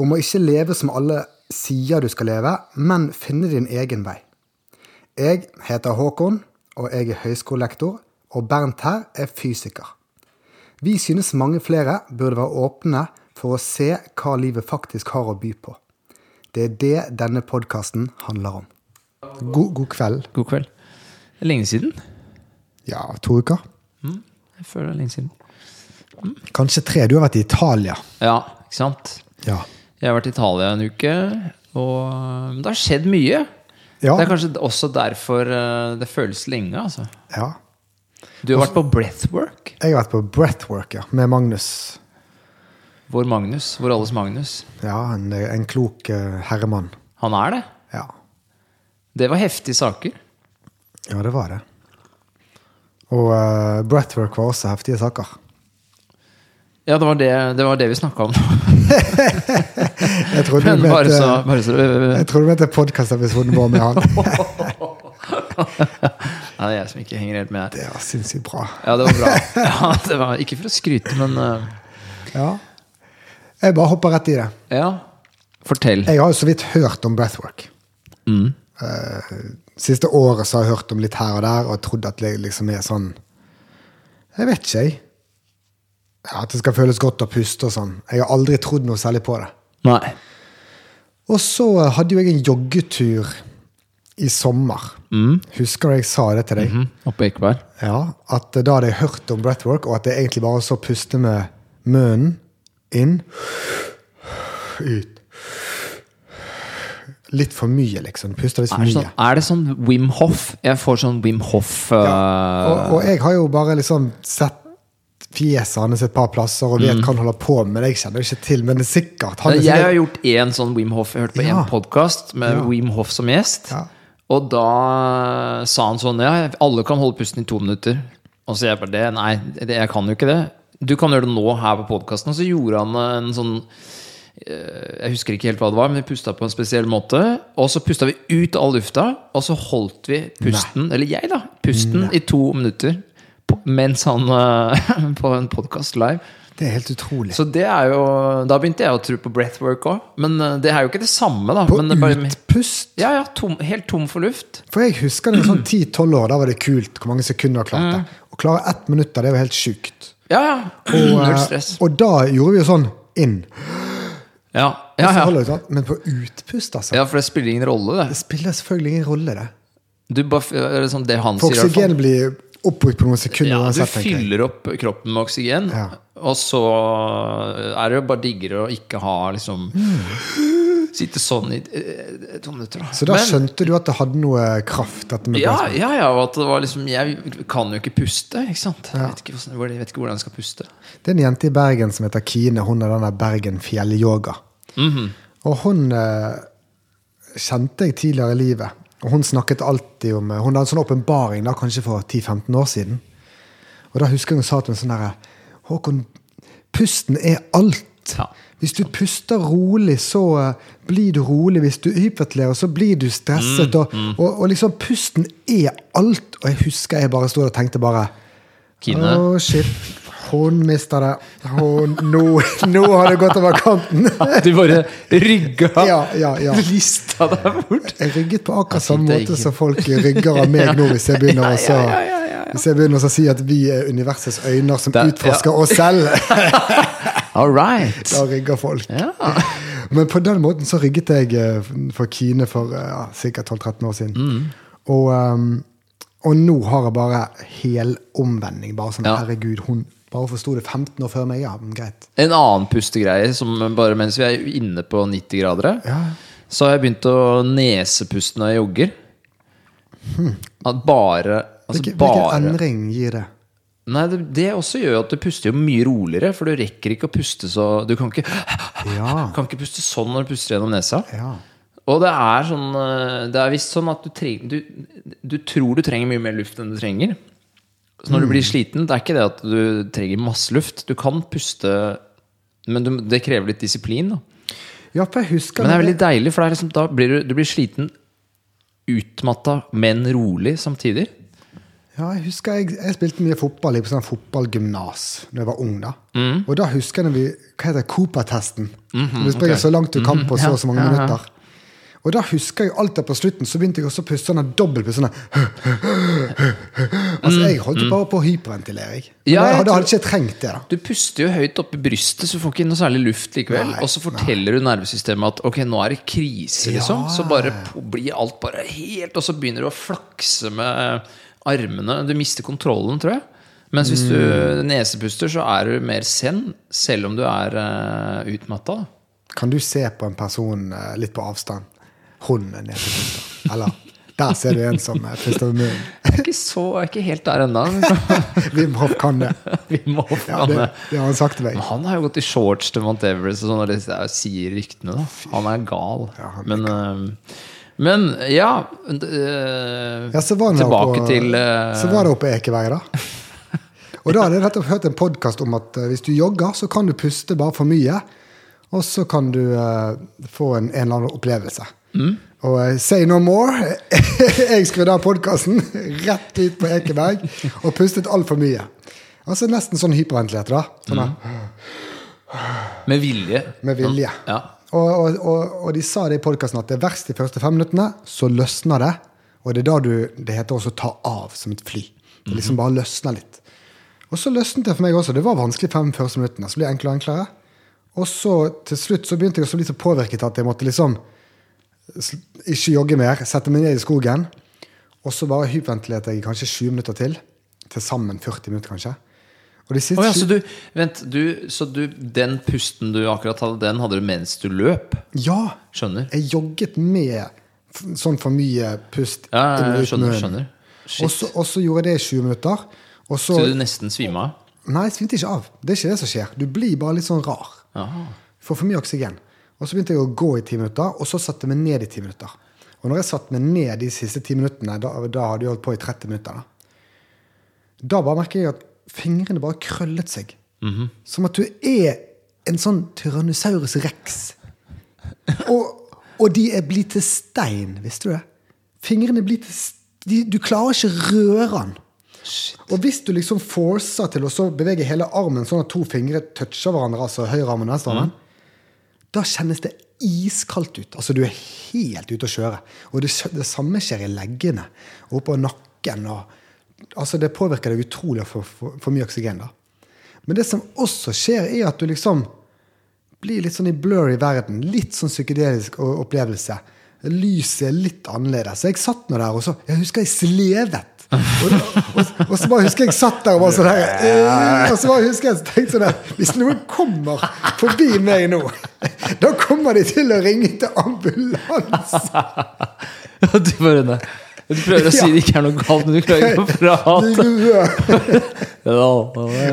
Om å ikke leve som alle sier du skal leve, men finne din egen vei. Jeg heter Håkon, og jeg er høyskolelektor, og Bernt her er fysiker. Vi synes mange flere burde være åpne for å se hva livet faktisk har å by på. Det er det denne podkasten handler om. God, god kveld. God kveld. Det er lenge siden. Ja, to uker. Jeg føler det er lenge siden. Kanskje tre. Du har vært i Italia. Ja, ikke sant? Ja. Jeg har vært i Italia en uke, og det har skjedd mye. Ja. Det er kanskje også derfor eh, det føles lenge, altså. ja. Du har vært på breathwork. Jeg har vært på breathwork ja, med Magnus. Vår Magnus. Vår alles Magnus. Ja, en, en klok eh, herremann. Han er det. Ja. Det var heftige saker. ja, det var det. Og uh, breathwork var også heftige saker. Ja, det var det, det, var det vi snakka om. Jeg trodde du mente, så, så jeg trodde du mente podkastepisoden vår med han. Ja, det er jeg som ikke henger helt med her. Det var sinnssykt bra. Ja, det var bra. Ja, det var Ikke for å skryte, men uh... Ja. Jeg bare hopper rett i det. ja. Fortell. Jeg har jo så vidt hørt om breathwork. Mm. Uh, siste året så har jeg hørt om litt her og der, og trodd at det liksom er sånn Jeg vet ikke, jeg. Ja, at det skal føles godt å puste og sånn. Jeg har aldri trodd noe særlig på det. Nei. Og så hadde jo jeg en joggetur i sommer. Husker du jeg sa det til deg? Mm. Oppe i Ekeberg. Ja, At da hadde jeg hørt om breathwork, og at det egentlig bare var så å puste med munnen inn, ut. Litt for mye, liksom. Puster litt for mye. sånn, er det sånn Wim Hoff? Jeg får sånn Wim Hoff uh, Og, og jeg har jo bare liksom sett fjeset hans et par plasser og vet hva han holder på med. Jeg kjenner ikke til, men det er sikkert. Han er Jeg har gjort én sånn Wim Hoff. Jeg hørte på Ja. en podkast med Ja. Wim Hoff som gjest. Ja. Og da sa han sånn Ja, alle kan holde pusten i to minutter. Og så jeg bare det, Nei, det, jeg kan jo ikke det. Du kan gjøre det nå her på podkasten. Og så gjorde han en sånn eh, Jeg husker ikke helt hva det var, men vi pusta på en spesiell måte. Og så pusta vi ut all lufta, og så holdt vi pusten, eller jeg, da, pusten i to minutter. På- Mens han eh, På en podkast live. Det er helt utrolig. Så det er jo Da begynte jeg å tro på breathwork òg. Men eh, det er jo ikke det samme, da. På utpust. ja, ja, tom, helt tom for luft. For jeg husker det sånn 10-12 år, da var det kult hvor mange sekunder jeg klarte. Å klare ett minutt, det var helt sjukt. Ja, ja. Og, eh, stress. og da gjorde vi jo sånn inn. Ja, ja, ja. sånn. Men på utpust, altså. ja, for det spiller ingen rolle, Det det. spiller selvfølgelig ingen rolle, det. Du bare, sånn det han For sier, i hvert fall. oksygen blir oppbrukt på noen sekunder Ja, du fyller opp kroppen med oksygen, Ja. og så er det jo bare diggere å ikke ha liksom Sitte sånn i eh, to minutter. Så da Men- skjønte du at det hadde noe kraft, ja, ja, ja, og at det var liksom Jeg kan jo ikke puste, ikke sant? Jeg, vet ikke, jeg vet ikke hvordan jeg skal puste. Det er en jente i Bergen som heter Kine. Hun er den der Bergen fjellyoga. Mhm. Og hun eh, kjente jeg tidligere i livet. Og hun snakket alltid om Hun hadde en sånn åpenbaring da, kanskje for 10-15 år siden. Og da husker jeg hun sa til meg sånn herre Håkon, pusten er alt. Ja. Hvis du puster rolig, så eh, blir du rolig. Hvis du hyperventilerer, så blir du stresset. og, og, og liksom, pusten er alt. Og jeg husker jeg bare sto og tenkte bare Kine. Oh, shit. Hun mista det. Hun, nå, nå har det gått over kanten. Du bare rygga Ja, ja, ja. lista deg bort. Jeg rygget på akkurat samme måte som folk rygger av meg nå, hvis jeg begynner å. Hvis jeg begynner å si at vi er universets øyne som Det- utforsker oss selv. All right. Da rygger folk. Men på den måten så rygget jeg eh, for Kine for eh, ja, ca. 12-13 år siden. Mm. Og, um, og nå har jeg bare helomvending. Bare sånn, Ja. herregud, hun bare for det 15 år før meg. Ja, men greit. En annen pustegreie, som bare mens vi er inne på 90 gradere, Ja. så har jeg begynt å nesepuste når jeg jogger. At bare Altså Hvilken, hvilken bare endring gir det? Nei, det, det også gjør at du puster jo mye roligere, for du rekker ikke å puste så Du kan ikke, Ja. kan ikke puste sånn når du puster gjennom nesa. ja. Og det er sånn eh, Det er visst sånn at du, treng, du, du tror du trenger mye mer luft enn du trenger. Så når du blir sliten, det er ikke det at du trenger masse luft. Du kan puste, men du, det krever litt disiplin. Da. ja, for jeg husker Men det er veldig deilig, for det liksom, da blir du, du blir sliten utmatta, men rolig samtidig. Ja, jeg husker jeg, jeg spilte mye fotball på sånn fotballgymnas da jeg var ung. da. Mm. Og da husker jeg når vi Hva heter? Cooper-testen. Mhm, du springer så langt du kan på så og så mange ja, ja. minutter. Og da husker jeg alltid på slutten så begynte jeg også å puste sånn. Sånn altså, jeg holdt jo bare på å hyperventilere. jeg. Mm. Ja, jeg hadde, hadde ikke trengt det. da. Du puster jo høyt opp i brystet, så du får ikke noe særlig luft likevel. Nei, og så forteller du nervesystemet at ok, nå er det krise, liksom. Ja. Så bare blir alt bare helt Og så begynner du å flakse med armene. Du mister kontrollen, tror jeg. Mens hvis du Mm. nesepuster, så er du mer zen, selv om du er uh, utmatta. Kan du se på en person uh, litt på avstand? Hun er nesepuster. Eller der ser du en som puster med munnen. Jeg er ikke, så, jeg er ikke helt der ennå. Wim Hoff kan det. Vi må Ja, det, det har han sagt til meg. Men han har jo gått i shorts til Mount Everest, og sånn, og det sier ryktene. da Han er gal. Ja, han er men, eh, men ja eh, Ja, så var Tilbake på, til eh, Så var det oppe Ekeveien, da. Og da hadde jeg nettopp hørt en podkast om at eh, hvis du jogger, så kan du puste bare for mye. Og så kan du uh, få en, en eller annen opplevelse. Mm. Og eh, say no more. jeg skrudde av podkasten rett ut på Ekeberg og pustet altfor mye. Altså nesten sånn hyperventilert, da. Sånn mm. Med vilje. Med vilje. Ja. Og, og, og, og de sa det i podkasten at det er verst de første fem minuttene, så løsner det. Og det er da du, det heter også ta av som et fly. Det liksom bare løsner litt. Og så løsnet det for meg også. Det var vanskelig fem første minuttene. Så ble det enklere og enklere. Og så til slutt så begynte jeg å bli så påvirket at jeg måtte liksom ikke jogge mer, sette meg ned i skogen. Og så bare hyperventilerte jeg i kanskje 20 minutter til. Til sammen 40 minutter, kanskje. Å ja, så du, vent, du, så du, den pusten du akkurat hadde, den hadde du mens du løp? Ja! Skjønner. Jeg jogget med sånn for mye pust Ja, ja, ja, skjønner, skjønner. Og så, gjorde jeg det i 20 minutter. Og så, Så du nesten svima av? Nei, jeg svimte ikke av. Det er ikke det som skjer. Du blir bare litt sånn rar. Aha. Får for mye oksygen. Og så begynte jeg å gå i ti minutter, og så satte jeg meg ned i ti minutter. Og når jeg satte meg ned de siste ti minuttene, da, da hadde jeg holdt på i 30 minutter, da, da bare merker jeg at fingrene bare krøllet seg. Som at du er en sånn Tyrannosaurus rex. Og, og de er blitt til stein, visste du det? Fingrene blir til stein. de, Du klarer ikke røre den. Og hvis du liksom forcer til å så bevege hele armen sånn at to fingre toucher hverandre, altså høyrearmen og venstrearmen, da kjennes det iskaldt ut. Altså Du er helt ute å kjøre. Og det, det samme skjer i leggene og oppå nakken. Og, altså Det påvirker deg utrolig få for, for mye oksygen. da. Men det som også skjer, er at du liksom blir litt sånn i blur i verden. Litt sånn psykedelisk opplevelse. Lyset er litt annerledes. Så jeg satt nå der, og så Jeg husker jeg slevet. Og, da, og, og så bare husker jeg satt der og var sånn her øh, Og så bare husker jeg tenkte sånn her Hvis noen kommer forbi meg nå, da kommer de til å ringe til ambulanse. du, bare, nei. du prøver å si det ikke er noe galt, men du klarer ikke å prate.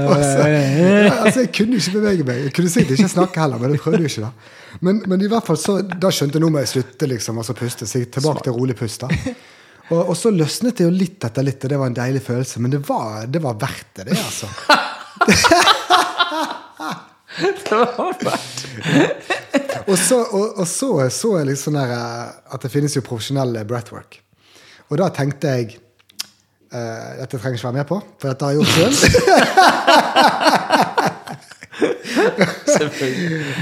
Altså, altså, jeg kunne ikke bevege meg. Jeg kunne sikkert ikke snakke heller, men jeg prøvde jo ikke. da. Men, men i hvert fall så, da skjønte jeg nå må jeg slutte liksom, altså puste. Så jeg tilbake til rolig pust. da. Og, og så løsnet det jo litt etter litt, og det var en deilig følelse. Men det var, det var verdt det, det, altså. og så, og, og så, så jeg litt sånn der eh, at det finnes jo profesjonelle breathwork. Og da tenkte jeg uh, Dette trenger jeg ikke være med på, for dette har jeg gjort selv.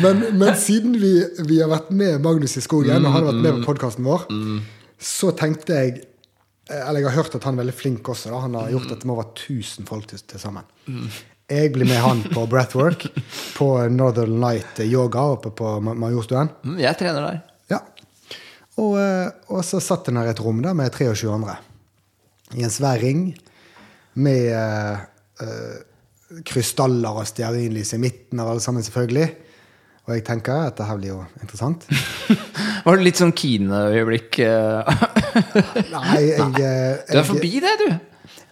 men, men siden vi, vi har vært med Magnus i skogen, og han har vært med på podkasten vår, så tenkte jeg eh, Eller jeg har hørt at han er veldig flink også. Da. Han har gjort dette med over 1000 folk til, til sammen. Jeg blir med han på breathwork på Northern Light Yoga oppe på Majorstuen. Mm, Jeg trener der. Ja. Og, eh, og så satt han her i et rom der med 23 andre. I en svær ring med eh, krystaller og stearinlys i midten av alle sammen, selvfølgelig. Og jeg tenker at det her blir jo interessant. Var det litt sånn Kine-øyeblikk? Nei, jeg, jeg Du er forbi det, du!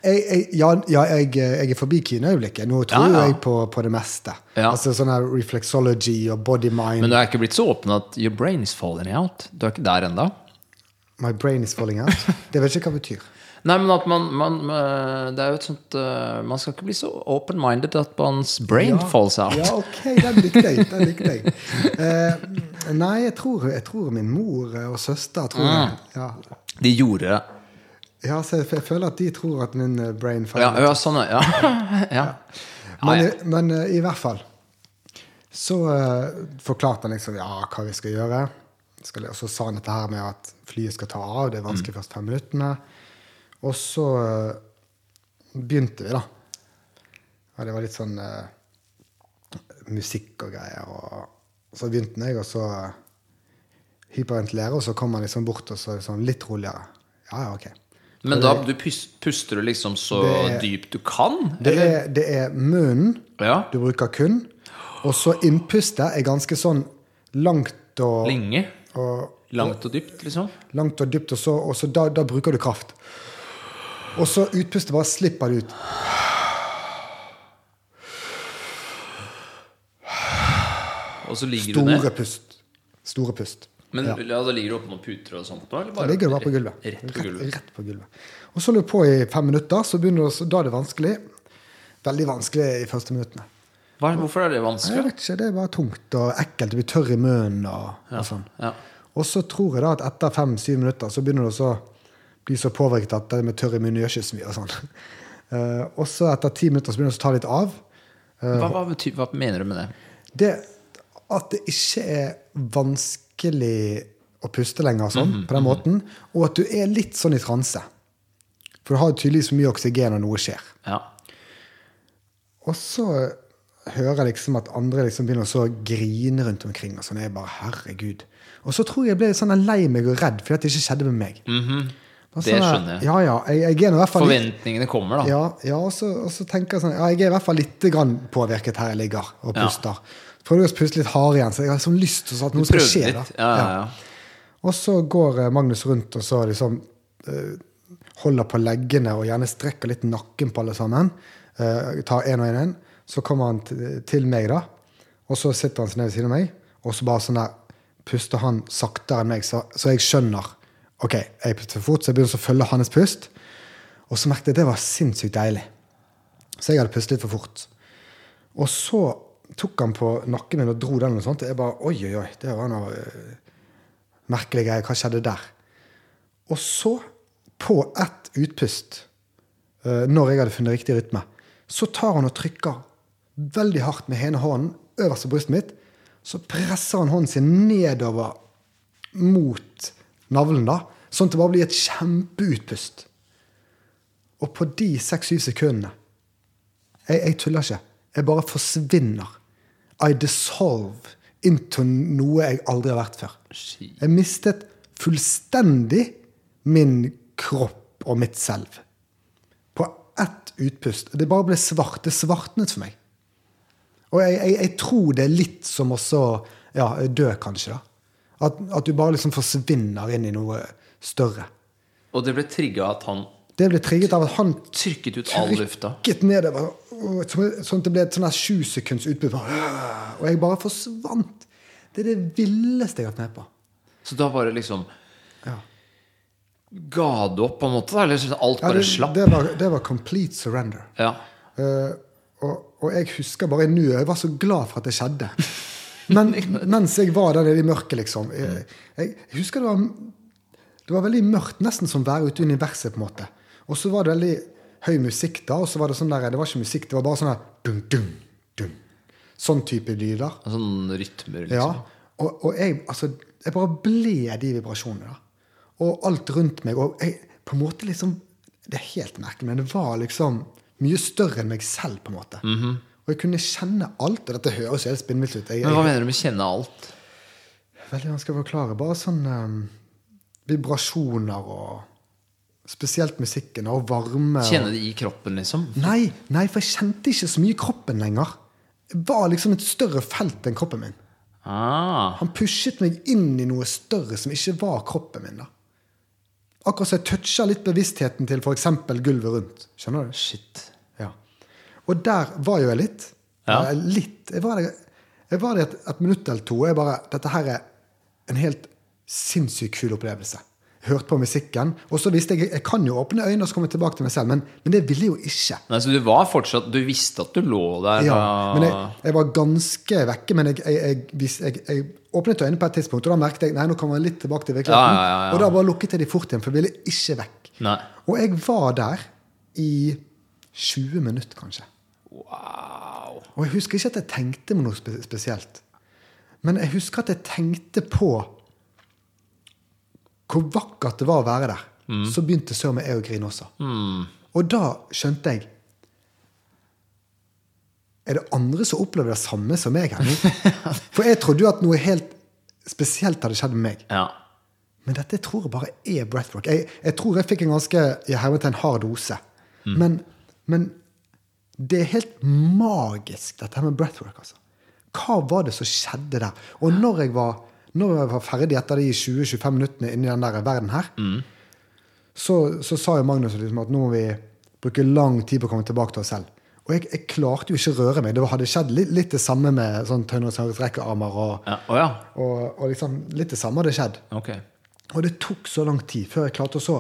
Jeg, jeg, ja, ja jeg, jeg er forbi kinoøyeblikket. Nå tror Ja, ja. jeg på, på det meste. Altså sånn her reflexology og body mind. Men du er ikke blitt så åpen at your brain is falling out? Du er ikke der ennå? My brain is falling out. Det vet jeg ikke hva det betyr. Nei, men at man, man eh, Det er jo et sånt eh, Man skal ikke bli så open-minded at man's brain Ja. falls out. Ja, ok, den likte jeg. Den likte jeg. Uh, nei, jeg tror, jeg tror min mor og søster tror Mm. jeg. Ja. De gjorde ja, så jeg, jeg føler at de tror at min eh, brain Ja, faller. ja sånn, ja. ja. Men, ja. i- men eh, i hvert fall så uh, forklarte han liksom ja, hva vi skal gjøre. Skal, og så sa han dette her med at flyet skal ta av. Det er vanskelig Mm. først fem minuttene. Og så uh, begynte vi, da. Ja, det var litt sånn uh, musikk og greier. Og så begynte jeg, og så uh, hyperventilere, og så kom han liksom bort og så sånn litt roligere. Ja, ja, ok. Men da du puster du liksom så er, dypt du kan? Det er, det er munnen Ja. du bruker kun. Og så innpustet er ganske sånn langt og, Lenge? og, Langt og dypt, liksom? langt og dypt, og så, og så da, da bruker du kraft. Og så utpustet bare slipper det ut. Og så ligger du ned? Store pust. Store pust. Men Ja. ja. da ligger du oppå noen puter og sånt? Eller Da ligger du bare på gulvet. Rett på gulvet. Rett, på gulvet. Og så holder du på i fem minutter, så begynner det, da er det vanskelig. Veldig vanskelig i første minuttene. Hva, hvorfor er det vanskelig? Jeg vet ikke, Det er bare tungt og ekkelt. Du blir tørr i munnen og, og sånn. Ja. Og så tror jeg da at etter fem-syv minutter så begynner du å bli så påvirket at det med tørr i munnen gjør ikke så mye. Og sånn. Eh, og så etter ti minutter så begynner det å ta litt av. Hva, hva, betyr, hva mener du med det? Det At det ikke er vanskelig å puste lenger sånn, Mhm, på den måten, og at du er litt sånn i transe. For du har tydeligvis mye oksygen når noe skjer. Ja. Og så hører jeg liksom at andre liksom begynner å grine rundt omkring. Og sånn, jeg bare, herregud. Og så tror jeg jeg ble sånn lei meg og redd fordi det ikke skjedde med meg. Mm -hmm. Sånn det skjønner jeg. Ja, ja, jeg, jeg litt- Forventningene kommer, da. Ja, ja og, så, og så tenker jeg sånn Ja, jeg er i hvert fall litt grann påvirket her jeg ligger og puster. Ja. Prøvde å puste litt hardere igjen, så jeg har sånn lyst til at noe skal skje. da. Ja, ja, ja. Og så går eh, Magnus rundt og så liksom eh, holder på leggene og gjerne strekker litt nakken på alle sammen. Eh, tar en og en en. Så kommer han til meg, da. Og så sitter han seg ned ved siden av meg, og så bare sånn der puster han saktere enn meg, så, så jeg skjønner Ok, jeg puster for fort, så jeg begynner å følge hans pust. Og så merket jeg at det var sinnssykt deilig. Så jeg hadde pustet litt for fort. Og så tok han på nakken min og dro den, og sånt. Og jeg bare Oi, oi, oi. Det var noe uh, merkelig greier. Hva skjedde der? Og så, på ett utpust, uh, når jeg hadde funnet riktig rytme, så tar han og trykker veldig hardt med ene hånden øverst på brystet mitt. Så presser han hånden sin nedover mot navlen, da, sånn at det bare blir et kjempeutpust. Og på de seks-syv sekundene jeg, jeg tuller ikke. Jeg bare forsvinner. I dissolve into noe jeg aldri har vært før. Jeg mistet fullstendig min kropp og mitt selv. På ett utpust. Det bare ble svart. Det svartnet for meg. Og jeg, jeg, jeg tror det er litt som også ja, dø, kanskje. da. At, at du bare liksom forsvinner inn i noe større. Og det ble trigga at han Det ble trigget av at han trykket ut all lufta. trykket nedover. Og Sånn at det ble et sånn her sju sekunds utbrudd. Og jeg bare forsvant. Det er det villeste jeg har vært med på. Så da var det liksom Ja. Ga du opp, på en måte? Eller så alt Ja, bare det, slapp? det, var, det var complete surrender. Ja. Uh, og, og jeg husker bare nå Jeg var så glad for at det skjedde. Men mens jeg var der nede i mørket, liksom Jeg, jeg husker det var, det var veldig mørkt, nesten som å være ute i universet. på en måte Og så var det veldig høy musikk da, og så var det sånn der Det var ikke musikk, det var bare sånn der dun, dun, dun. Sånn type lyder. Sånn rytmer, Ja, liksom. og, og jeg, altså, jeg bare ble de vibrasjonene. da. Og alt rundt meg. Og jeg, på en måte liksom Det er helt merkelig, men det var liksom mye større enn meg selv. på en måte. Og jeg kunne kjenne alt. Og dette høres helt spinnvilt ut. Jeg, Men hva mener du med kjenne alt? veldig vanskelig å forklare. Bare sånn um, vibrasjoner og Spesielt musikken og varme. og- Kjenne det i kroppen, liksom? Nei, nei, for jeg kjente ikke så mye kroppen lenger. Det var liksom et større felt enn kroppen min. Ah, Han pushet meg inn i noe større som ikke var kroppen min. da. Akkurat som jeg toucha litt bevisstheten til f.eks. gulvet rundt. Skjønner du? Shit. Ja. Og der var jo jeg litt. Ja. Jeg, litt. Jeg var der, jeg var der et, et minutt eller to. og Jeg bare, Dette her er en helt sinnssykt kul opplevelse. Hørte på musikken. Og så visste jeg jeg kan jo åpne øynene og så komme tilbake til meg selv, men, men det ville jeg jo ikke. Nei, så du var fortsatt Du visste at du lå der? Ja, men jeg, jeg var ganske vekke. Men jeg, jeg, jeg, åpnet øynene på et tidspunkt, og da merket jeg nei, nå kommer jeg litt tilbake til virkeligheten. Ja, ja. Og da bare lukket jeg de fort igjen, for jeg ville ikke vekk. Nei. Og jeg var der i 20 minutter, kanskje. Wow. Og jeg husker ikke at jeg tenkte på noe spesielt. Men jeg husker at jeg tenkte på hvor vakkert det var å være der. Så begynte søren meg jeg å grine også. Og da skjønte jeg Er det andre som opplever det samme som meg her nå? For jeg trodde jo at noe helt spesielt hadde skjedd med meg. Ja. Men dette tror jeg bare er breathwork. Jeg, jeg tror jeg fikk en ganske i hermetegn hard dose. Men, men det er helt magisk, dette her med breathwork. altså. Hva var det som skjedde der? Og når jeg var, når jeg var ferdig etter de 20-25 minuttene inni den der verden her, så, så sa jo Magnus liksom at nå må vi bruke lang tid på å komme tilbake til oss selv. Og jeg, jeg klarte jo ikke å røre meg. Det hadde skjedd litt, litt det samme med sånn tønnesrekkearmer. Og, ja. Oh, ja. og, og liksom, litt det samme hadde skjedd. Okay. Og det tok så lang tid før jeg klarte å så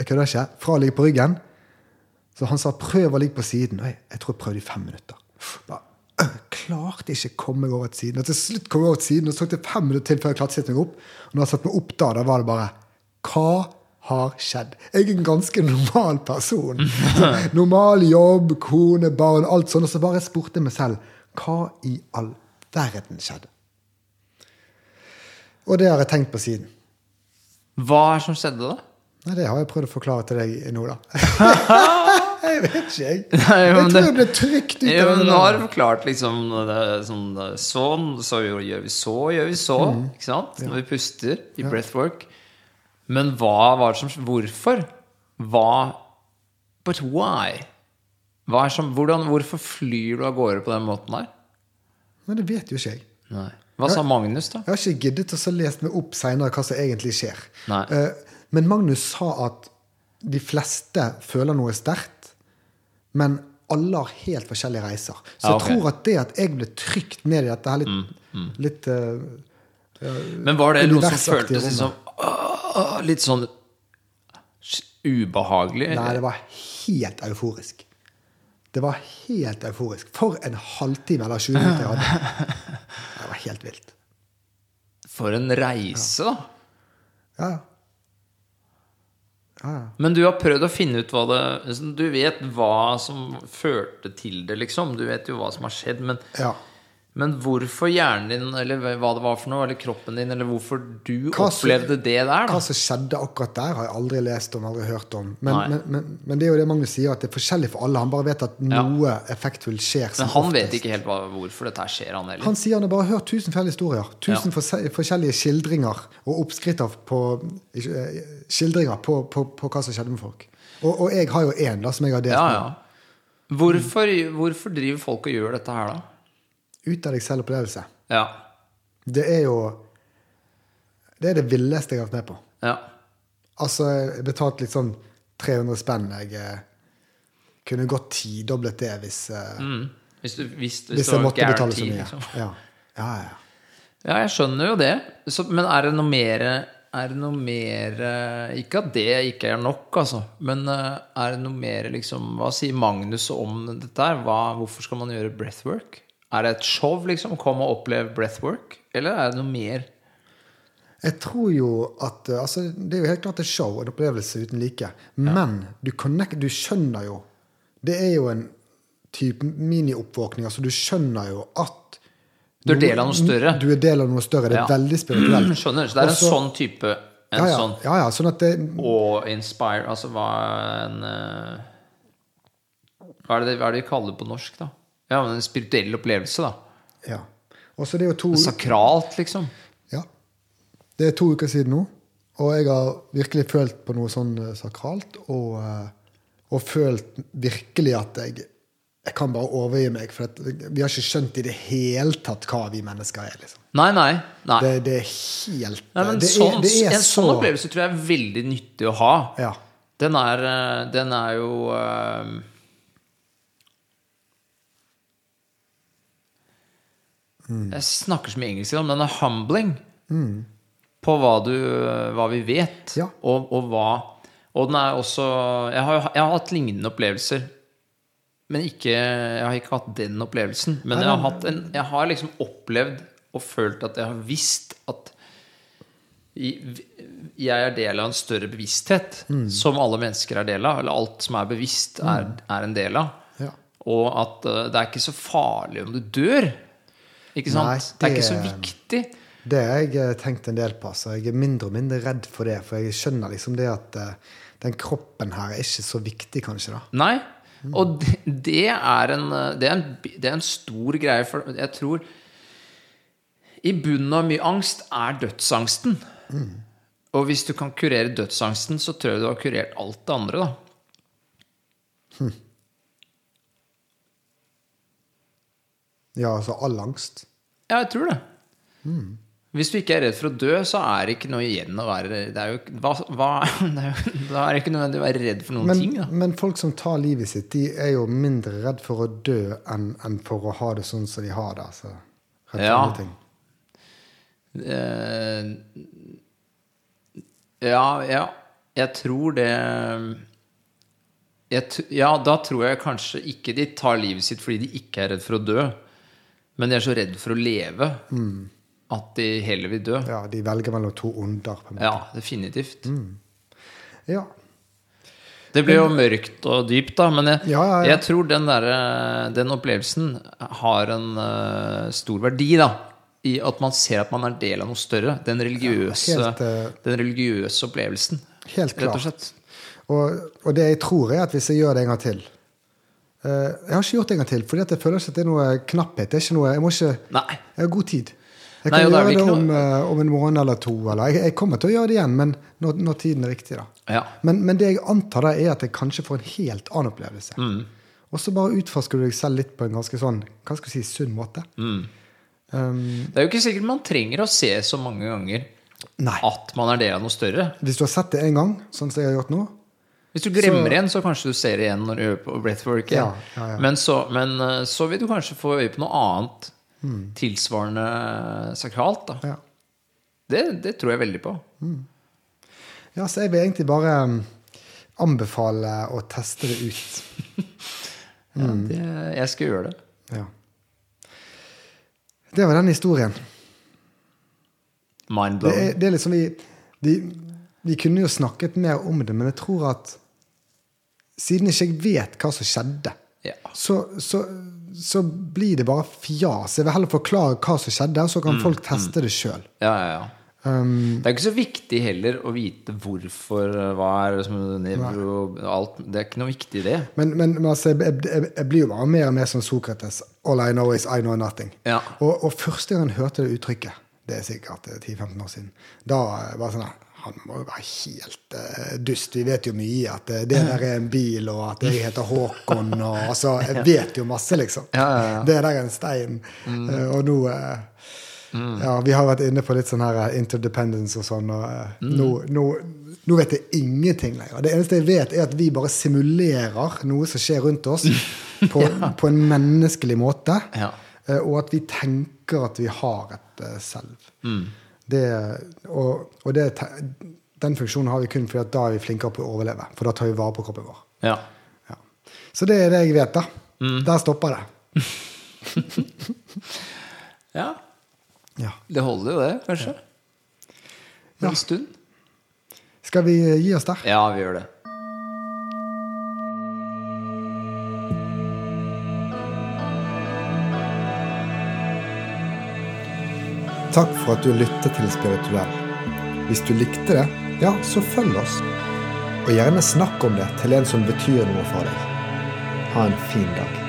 Jeg kødder ikke. Fra å ligge på ryggen. Så han sa 'prøv å ligge på siden'. Og jeg, jeg tror jeg prøvde i fem minutter. Bare, klarte ikke å komme meg over til siden. Og til slutt kom jeg over til siden, og så tok det fem minutter til før jeg klarte å sette meg opp. Og når jeg satte meg opp da, da var det bare Hva har skjedd? Jeg er en ganske normal person. Så, normal jobb, kone, barn, alt sånn. Og så bare spurte jeg meg selv hva i all verden skjedde? Og det har jeg tenkt på siden. Hva er det som skjedde da? Nei, Det har jeg prøvd å forklare til deg nå, da. jeg vet ikke, jeg. Nei, Jeg tror det- jeg ble trygt ut av det. nå har du forklart liksom det, sånn, sånn, så gjør vi så, gjør vi så. Mm. Ikke sant? Når vi puster i breathwork. Men hva var det som Hvorfor? Hva But why? Hva er som, hvordan, hvorfor flyr du av gårde på den måten der? Men det vet jo ikke jeg. Nei. Hva sa Magnus, da? Jeg har ikke giddet å så lest meg opp seinere hva som egentlig skjer. Nei. Eh, Men Magnus sa at de fleste føler noe sterkt, men alle har helt forskjellige reiser. Så Ja, jeg tror at det at jeg ble trykt ned i dette her litt, litt uh, Men var det noe som føltes liksom uh, Litt sånn ubehagelig? Nei, det var helt euforisk. Det var helt euforisk. For en halvtime eller 20 minutter jeg hadde. Det var helt vilt. For en reise, da. Ja, ja. Ja. Men du har prøvd å finne ut hva det liksom, Du vet hva som førte til det, liksom. Du vet jo hva som har skjedd. Men, ja. Men hvorfor hjernen din, eller hva det var for noe, eller kroppen din, eller hvorfor du Hva opplevde det der, Hva som skjedde akkurat der, har jeg aldri lest om, aldri hørt om. Men, men, men, men det er jo det Magnus sier, at det er forskjellig for alle. Han bare vet at Ja. noe effektfullt skjer. Men han oftest. vet ikke helt hva, hvorfor dette skjer, han heller. Han sier han har bare hørt tusen forskjellige historier. Tusen Ja. forskjellige skildringer og oppskrifter på, eh, skildringer på, på, på hva som skjedde med folk. Og, og jeg har jo én som jeg har delt Ja, med. Hvorfor, hvorfor driver folk og gjør dette her, da? Ut av deg selv-opplevelse. Ja. Det er jo Det er det villeste jeg har vært med på. ja. Altså, jeg betalte litt sånn 300 spenn. Jeg eh, kunne godt tidoblet det hvis, eh, Mm. Hvis, du, hvis, hvis, hvis jeg måtte betale så mye. liksom. Ja. Ja, ja. Ja, jeg skjønner jo det. Så, men er det noe mer Er det noe mer Ikke at det ikke er nok, altså. Men eh, er det noe mer liksom Hva sier Magnus om dette her? Hvorfor skal man gjøre breathwork? Er det et show, liksom? Kom og opplev breathwork? Eller er det noe mer? Jeg tror jo at eh, altså, Det er jo helt klart et show, en opplevelse uten like. Men du, connect, du skjønner jo Det er jo en type minioppvåkning. Altså, du skjønner jo at Du er del av noe større. Du er del av noe større. Det er Ja. veldig spirituelt. Skjønner. Så det er en sånn type En ja, ja, sånn ja, ja, sånn det, å inspire Altså hva en eh, hva, er det, hva er det vi kaller det på norsk, da? Ja, men En spirituell opplevelse, da. ja. Og så det er jo to Sakralt, liksom. Ja. Det er to uker siden nå, og jeg har virkelig følt på noe sånn eh, sakralt. Og, eh, og følt virkelig at jeg jeg kan bare overgi meg, for vi har ikke skjønt i det hele tatt hva vi mennesker er. liksom. Nei, nei. nei. Det, det er helt nei det sånn, er, det er en sånn opplevelse tror jeg er veldig nyttig å ha. Ja. Den er, eh, den er jo eh, Jeg snakker så mye engelsk i det, men den er humbling på hva, du, hva vi vet, Ja. og, og hva Og den er også jeg har, jeg har hatt lignende opplevelser. Men ikke, jeg har ikke hatt den opplevelsen. Men jeg har, en, jeg har liksom opplevd og følt at jeg har visst at jeg er del av en større bevissthet, som alle mennesker er del av. Eller alt som er bevisst, er, er en del av. Ja. Og at eh, det er ikke så farlig om du dør. Ikke sant? Nei, det er ikke så det- viktig. Det har jeg eh, tenkt en del på. Så jeg er mindre og mindre redd for det. For jeg skjønner liksom det at eh, den kroppen her er ikke så viktig, kanskje. da. Nei. Og det, det, er en, det, er en, det er en stor greie, for jeg tror I bunnen av mye angst er dødsangsten. Og hvis du kan kurere dødsangsten, så tror jeg du har kurert alt det andre, da. Ja, altså all angst. Ja, jeg tror det. Hvis du ikke er redd for å dø, så er det ikke noe igjen å være det er jo, hva, hva, det er jo, Da er det ikke nødvendig å være redd for noen Men, ting. Da. men folk som tar livet sitt, de er jo mindre redd for å dø enn enn for å ha det sånn som de har det. Altså. Redd Ja. ting. Uh, ja, ja. Jeg tror det jeg, Ja, da tror jeg kanskje ikke de tar livet sitt fordi de ikke er redd for å dø. Men de er så redd for å leve at de heller vil dø. Ja, de velger mellom to onder. på en måte. Ja, definitivt. Ja. Det ble jo mørkt og dypt, da, men jeg, Ja, ja, ja. jeg tror den, der, den opplevelsen har en uh, stor verdi, da. I at man ser at man er del av noe større. Den religiøse, helt, uh, den religiøse opplevelsen. Helt Rett og klart. slett. Og, og det jeg tror, er at hvis jeg gjør det en gang til eh, Jeg har ikke gjort det en gang til, fordi jeg føler ikke at det er noe knapphet. Det er noe, jeg, ikke, jeg har god tid. Jeg kan Nei, gjøre det, det om, eh, om en måned eller to. Eller jeg, jeg kommer til å gjøre det igjen, men når, når tiden er riktig. da. Ja. Men, men det jeg antar, da, er at jeg kanskje får en helt annen opplevelse. Mm. Og så bare utforsker du deg selv litt på en ganske sånn, hva skal si, sunn måte. Mm. Um, Det er jo ikke sikkert man trenger å se så mange ganger nei. at man er del av noe større. Hvis du har sett det én gang, sånn som jeg har gjort nå, Hvis du glemmer Så- igjen, så kanskje du ser det igjen når du øver på breathwork. Ja, ja, ja. Men, så, men eh, så vil du kanskje få øye på noe annet tilsvarende sakralt. Det, det tror jeg veldig på. ja, så jeg vil egentlig bare um, anbefale å teste det ut. Ja, det, jeg skal gjøre det. Ja. Det var den historien. Mind blown. Det, det er liksom vi, vi, vi kunne jo snakket mer om det, men jeg tror at siden ikke jeg vet hva som skjedde, Ja. så, så, så blir det bare fjas. Jeg vil heller forklare hva som skjedde, så kan folk teste det sjøl. Ja, ja, ja. Um, Det er ikke så viktig heller å vite hvorfor, eh, hva er det som nevro, alt. Det er ikke noe viktig i det. men men, men altså, jeg, jeg, jeg blir jo bare mer og mer som Sokrates. All I know is I know nothing. Ja. Og, og første gang jeg hørte det uttrykket, det er sikkert eh, 10-15 år siden, da eh, var det sånn Han må jo være helt uh, dust. Vi vet jo mye. At eh, det der er en bil, og at jeg heter Håkon. Og, altså, jeg vet jo masse, liksom. Ja, ja, ja. Det der er en stein. Eh, og nå eh, Ja, vi har vært inne på litt sånn her interdependence og sånn. Og mm. nå, nå, nå vet jeg ingenting lenger. Det eneste jeg vet, er at vi bare simulerer noe som skjer rundt oss, på, på en menneskelig måte. Ja. Og at vi tenker at vi har et selv. selv. Det, og og det, den funksjonen har vi kun fordi da er vi flinkere på å overleve. For da tar vi vare på kroppen vår. Ja. Ja. Så det er det jeg vet, da. Der stopper det. ja. Ja. Det holder jo, det, kanskje. Ja. En stund. Skal vi gi oss der? Ja, vi gjør det. Takk for at du lyttet til Spirituell. Hvis du likte det, ja, så følg oss. Og gjerne snakk om det til en som betyr noe for deg. Ha en fin dag.